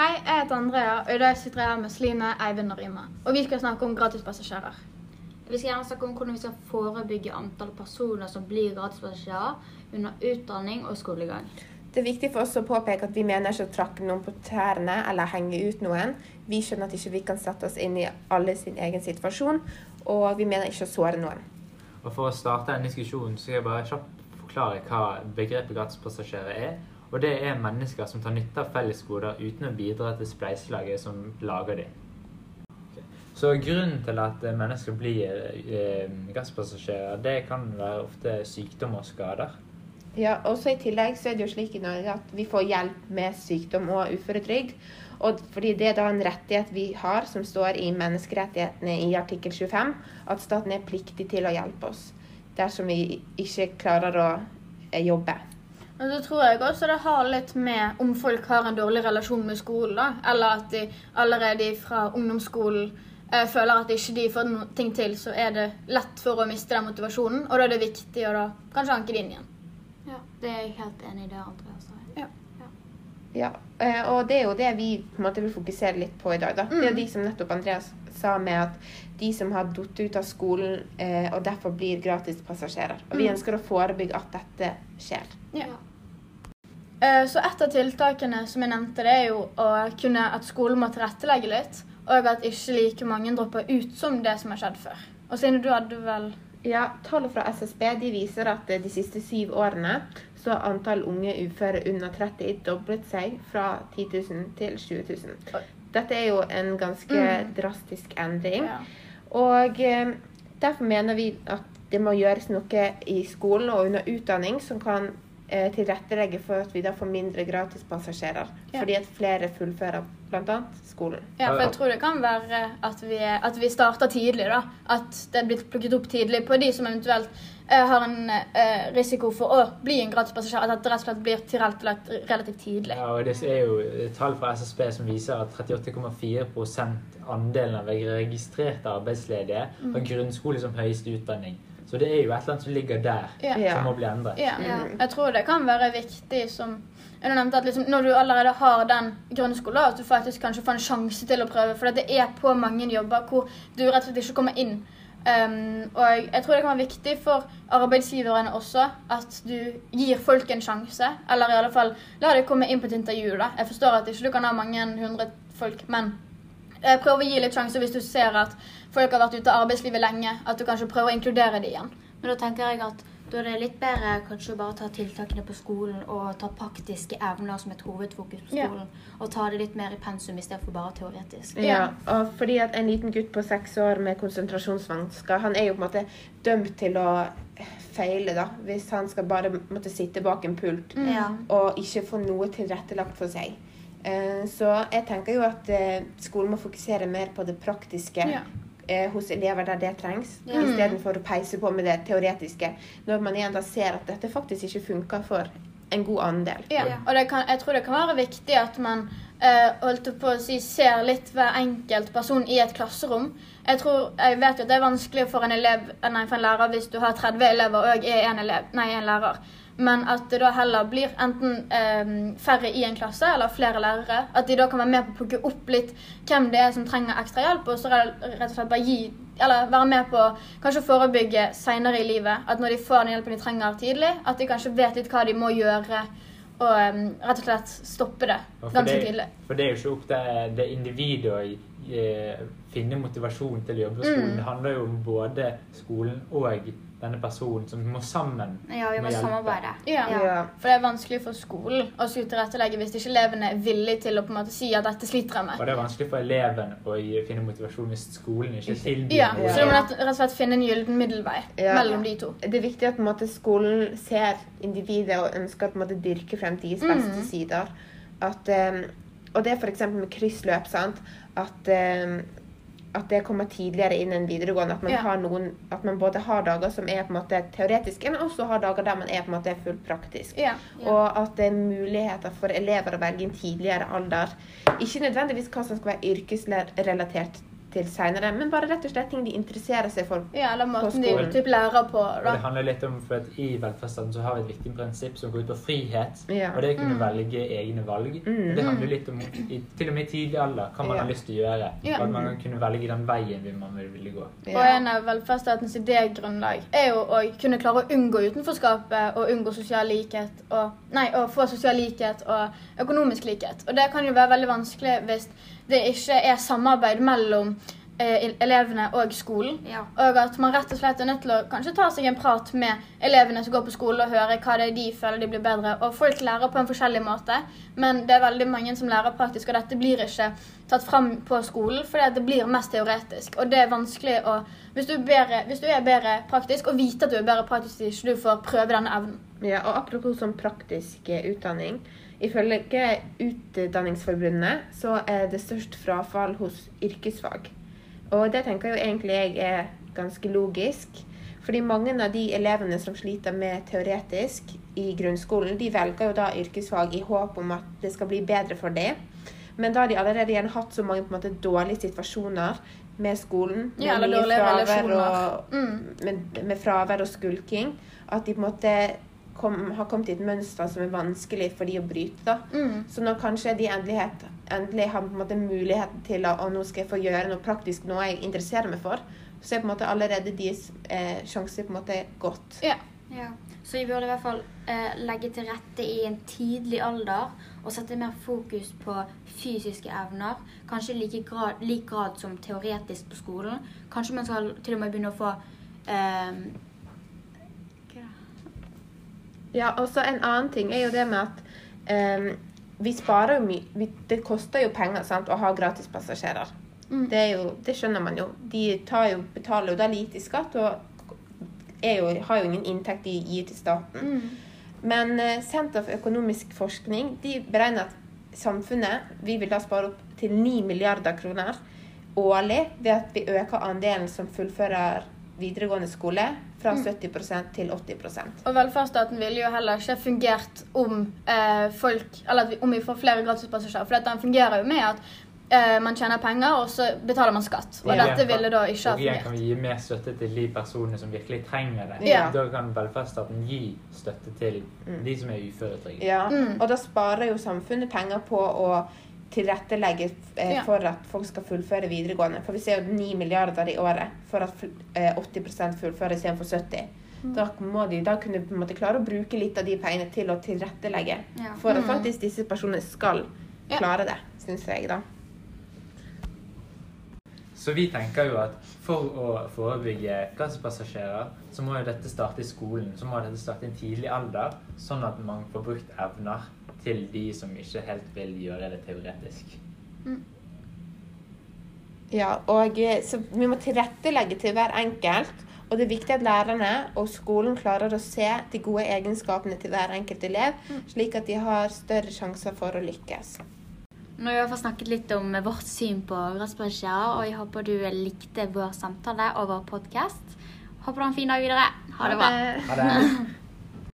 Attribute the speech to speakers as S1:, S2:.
S1: Hei, jeg heter Andrea, og i dag sitter jeg her med Sline, Eivind og Rima. Og vi skal snakke om gratispassasjerer.
S2: Vi skal gjerne snakke om hvordan vi skal forebygge antall personer som blir gratispassasjerer under utdanning og skolegang.
S3: Det er viktig for oss å påpeke at vi mener ikke å trakke noen på tærne eller henge ut noen. Vi skjønner at ikke vi kan sette oss inn i alle sin egen situasjon, og vi mener ikke å såre noen.
S4: Og For å starte en diskusjon så skal jeg bare kjapt forklare hva begrepet gratispassasjerer er. Og det er mennesker som tar nytte av fellesgoder uten å bidra til spleiselaget som lager dem. Så grunnen til at mennesker blir eh, gasspassasjerer, det kan være ofte sykdom og skader.
S3: Ja, også I tillegg så er det jo slik i Norge at vi får hjelp med sykdom og uføretrygd. Og fordi det er da en rettighet vi har, som står i menneskerettighetene i artikkel 25, at staten er pliktig til å hjelpe oss dersom vi ikke klarer å eh, jobbe.
S1: Og så tror jeg også det har litt med om folk har en dårlig relasjon med skolen, da. Eller at de allerede fra ungdomsskolen eh, føler at ikke de får noe ting til, så er det lett for å miste den motivasjonen. Og da er det viktig å da kanskje anke det inn igjen.
S2: Ja, Det er jeg helt enig i det Andrea sa.
S1: Ja.
S3: Ja, eh, og det er jo det vi på en måte vil fokusere litt på i dag. da. Det er de som nettopp Andreas sa med at de som har falt ut av skolen eh, og derfor blir gratispassasjerer. Og vi
S1: Mm.
S3: ønsker å forebygge at dette skjer.
S1: Ja. Eh, Så et av tiltakene som jeg nevnte, det er jo kunne at skolen må tilrettelegge litt, og at ikke like mange dropper ut som det som har skjedd før. Og Sine, du hadde vel
S3: Ja, Tall fra SSB de viser at eh, de siste syv årene så har antall unge uføre under 30 doblet seg fra 10 000 til 20 000. Dette er jo en ganske
S1: Mm.
S3: drastisk endring.
S1: ja.
S3: Og eh, derfor mener vi at det må gjøres noe i skolen og under utdanning som kan tilrettelegge for at vi da får mindre gratispassasjerer.
S1: Ja.
S3: Fordi at flere fullfører bl.a. skolen.
S1: Ja, for jeg tror det kan være at vi, at vi starter tidlig. da. At det er blitt plukket opp tidlig på de som eventuelt uh, har en uh, risiko for å bli en gratispassasjer. At det rett og slett blir tilrettelagt relativt tidlig.
S4: Ja, og Det er jo tall fra SSB som viser at 38,4 andelen av registrerte arbeidsledige har grunnskole som høyeste utdanning. Så det er jo et eller annet som ligger der,
S1: Ja.
S3: Ja.
S4: som må bli endret.
S1: Ja.
S3: Ja.
S1: Jeg tror det kan være viktig som du nevnte at liksom, Når du allerede har den grunnskolen, at du faktisk kanskje får en sjanse til å prøve. For det er på mange jobber hvor du rett og slett ikke kommer inn. Um, og jeg tror det kan være viktig for arbeidsgiverne også at du gir folk en sjanse. Eller i alle fall la dem komme inn på et intervju. da. Jeg forstår at ikke du kan ha mange hundre folk, men eh, prøv å gi litt sjanse hvis du ser at folk har vært ute av arbeidslivet lenge. At du kanskje prøver å inkludere dem igjen.
S2: Men da tenker jeg at da er det litt bedre kanskje å bare ta tiltakene på skolen og ta praktiske evner som et hovedfokus på
S1: Ja.
S2: skolen. Og ta det litt mer i pensum istedenfor bare teoretisk.
S1: Ja.
S3: Ja, og fordi at en liten gutt på seks år med konsentrasjonsvansker, han er jo på en måte dømt til å feile, da. Hvis han skal bare måtte sitte bak en pult
S1: Mm.
S2: Ja.
S3: og ikke få noe tilrettelagt for seg. Eh, Så jeg tenker jo at eh, skolen må fokusere mer på det praktiske
S1: Ja.
S3: Eh, hos elever der det trengs,
S2: mm.
S3: istedenfor å peise på med det teoretiske. Når man igjen da ser at dette faktisk ikke funker for en god andel.
S1: Ja, og det kan, jeg tror det kan være viktig at man eh, holdt på å si, ser litt hver enkelt person i et klasserom. Jeg, tror, jeg vet jo at det er vanskelig for en, elev, eh, nei, for en lærer hvis du har 30 elever og er en, elev, nei, en lærer. Men at det da heller blir enten eh, færre i en klasse eller flere lærere. At de da kan være med på å plukke opp litt hvem det er som trenger ekstra hjelp, og så rett og slett bare gi eller være med på kanskje forebygge senere i livet. At når de får den hjelpen de trenger tidlig, at de kanskje vet litt hva de må gjøre. Og um, rett og slett stoppe det ganske
S4: det-
S1: tidlig.
S4: For det er jo ikke opp til det individet å eh, finne motivasjon til å jobbe på skolen.
S1: Mm.
S4: Det handler jo om både skolen og denne personen som må sammen
S2: Ja, vi må
S4: Må
S2: samarbeide.
S1: Ja.
S3: Ja.
S1: For det er vanskelig for skolen å skulle tilrettelegge hvis ikke elevene er villige til å på en måte si at dette sliter jeg med.
S4: Og det er vanskelig for eleven å finne motivasjon hvis skolen ikke tilbyr
S1: Ja,
S4: noe.
S1: Så du må rett og slett finne en gyllen middelvei
S3: Ja.
S1: mellom de to.
S3: Det er viktig at på en måte, skolen ser individet og ønsker å dyrke frem deres beste
S1: Mm.
S3: sider. At, um, og det er f.eks. med kryssløp. sant? At, eh, at det kommer tidligere inn enn videregående. At man,
S1: Ja.
S3: har noen, at man både har dager som er på en måte teoretiske, men også har dager der man er på en måte fullt praktisk.
S1: Ja.
S2: Ja.
S3: Og at det er muligheter for elever å velge en tidligere alder. Ikke nødvendigvis hva som skal være yrkesrelatert til seinere, men bare rett og slett ting de interesserer seg for.
S1: Ja, eller måten de typ lærer på.
S4: Og
S1: da.
S4: det handler litt om, for at I velferdsstaten så har vi et viktig prinsipp som går ut på frihet.
S3: Ja.
S4: Og det å kunne velge egne valg.
S3: Mm.
S4: Det handler litt om, i, til og med i tidlig alder, hva man
S3: Ja.
S4: har lyst til å gjøre.
S1: Ja.
S4: At man kan kunne velge den veien vil man ville gå.
S1: Og en av velferdsstatens idégrunnlag er jo å kunne klare å unngå utenforskapet og unngå sosial likhet og Nei, å få sosial likhet og økonomisk likhet. Og det kan jo være veldig vanskelig hvis det ikke er samarbeid mellom eh, elevene og skolen.
S2: Ja.
S1: Og at man rett og slett er nødt til å kanskje ta seg en prat med elevene som går på skolen, og høre hva det er de føler de blir bedre. Og folk lærer på en forskjellig måte, men det er veldig mange som lærer praktisk, og dette blir ikke tatt fram på skolen, fordi at det blir mest teoretisk. Og det er vanskelig å Hvis du er bedre, hvis du er bedre praktisk, og vite at du er bedre praktisk, så du får prøve denne evnen.
S3: Ja, og apropos sånn praktisk eh, utdanning. Ifølge Utdanningsforbundet så er det størst frafall hos yrkesfag. Og det tenker jo egentlig jeg er ganske logisk. Fordi mange av de elevene som sliter med teoretisk i grunnskolen, de velger jo da yrkesfag i håp om at det skal bli bedre for dem. Men da har de allerede igjen hatt så mange på en måte dårlige situasjoner med skolen, med
S1: Ja, eller dårlige relasjoner.
S3: og
S1: Mm.
S3: med, med fravær og skulking, at de på en måte kom, har kommet i et mønster som er vanskelig for de å bryte. da.
S1: Mm.
S3: Så når kanskje de endelig, endelig har på en måte muligheten til å, å nå skal jeg få gjøre noe praktisk, noe jeg interesserer meg for, så er på en måte allerede deres eh, sjanse på en måte gått.
S1: Ja.
S2: Ja. Så vi burde i hvert fall eh, legge til rette i en tidlig alder og sette mer fokus på fysiske evner. Kanskje like grad, like grad som teoretisk på skolen. Kanskje man skal til og med begynne å få eh?
S3: Ja, og så en annen ting er jo det med at um, vi sparer jo mye Det koster jo penger sant, å ha gratispassasjerer.
S1: Mm.
S3: Det, jo, det skjønner man jo. De tar jo, betaler jo da lite i skatt og jo, har jo ingen inntekt de gir til staten.
S1: Mm.
S3: Men uh, Senter for økonomisk forskning de beregner at samfunnet vi vil da spare opp til 9 milliarder kroner årlig ved at vi øker andelen som fullfører videregående skole fra 70% til 80%
S1: Og velferdsstaten ville jo heller ikke fungert om eh, folk Eller at vi, om vi får flere gratispassasjerer. For den fungerer jo med at eh, man tjener penger, og så betaler man skatt. Og
S4: Ja.
S1: dette ville da ikke ha fungert.
S4: Og igjen kan vi gi mer støtte til de personene som virkelig trenger det.
S3: Ja.
S4: Da kan velferdsstaten gi støtte til
S3: Mm.
S4: de som er uføretrygdet.
S3: Ja,
S1: Mm.
S3: og da sparer jo samfunnet penger på å tilrettelegge eh, for at folk skal fullføre videregående. For vi ser jo 9 milliarder i året for at full- eh, 80 fullfører istedenfor 70
S1: Mm.
S3: Da må de da kunne på en måte klare å bruke litt av de pengene til å tilrettelegge
S2: Ja.
S3: for at
S1: Mm.
S3: faktisk disse personene skal
S1: Ja.
S3: klare det, syns jeg, da.
S4: Så vi tenker jo at for å forebygge gasspassasjerer, så må jo dette starte i skolen. Så må dette starte i en tidlig alder, sånn at man får brukt evner til de som ikke helt vil gjøre det teoretisk.
S3: Ja, og eh, så vi må tilrettelegge til hver enkelt. Og det er viktig at lærerne og skolen klarer å se de gode egenskapene til hver enkelt elev, slik at de har større sjanser for å lykkes.
S2: Nå har vi snakket litt om vårt syn på gratispassasjerer, og jeg håper du likte vår samtale og vår podkast. Håper du har en fin dag videre. Ha det bra.
S4: Ha det!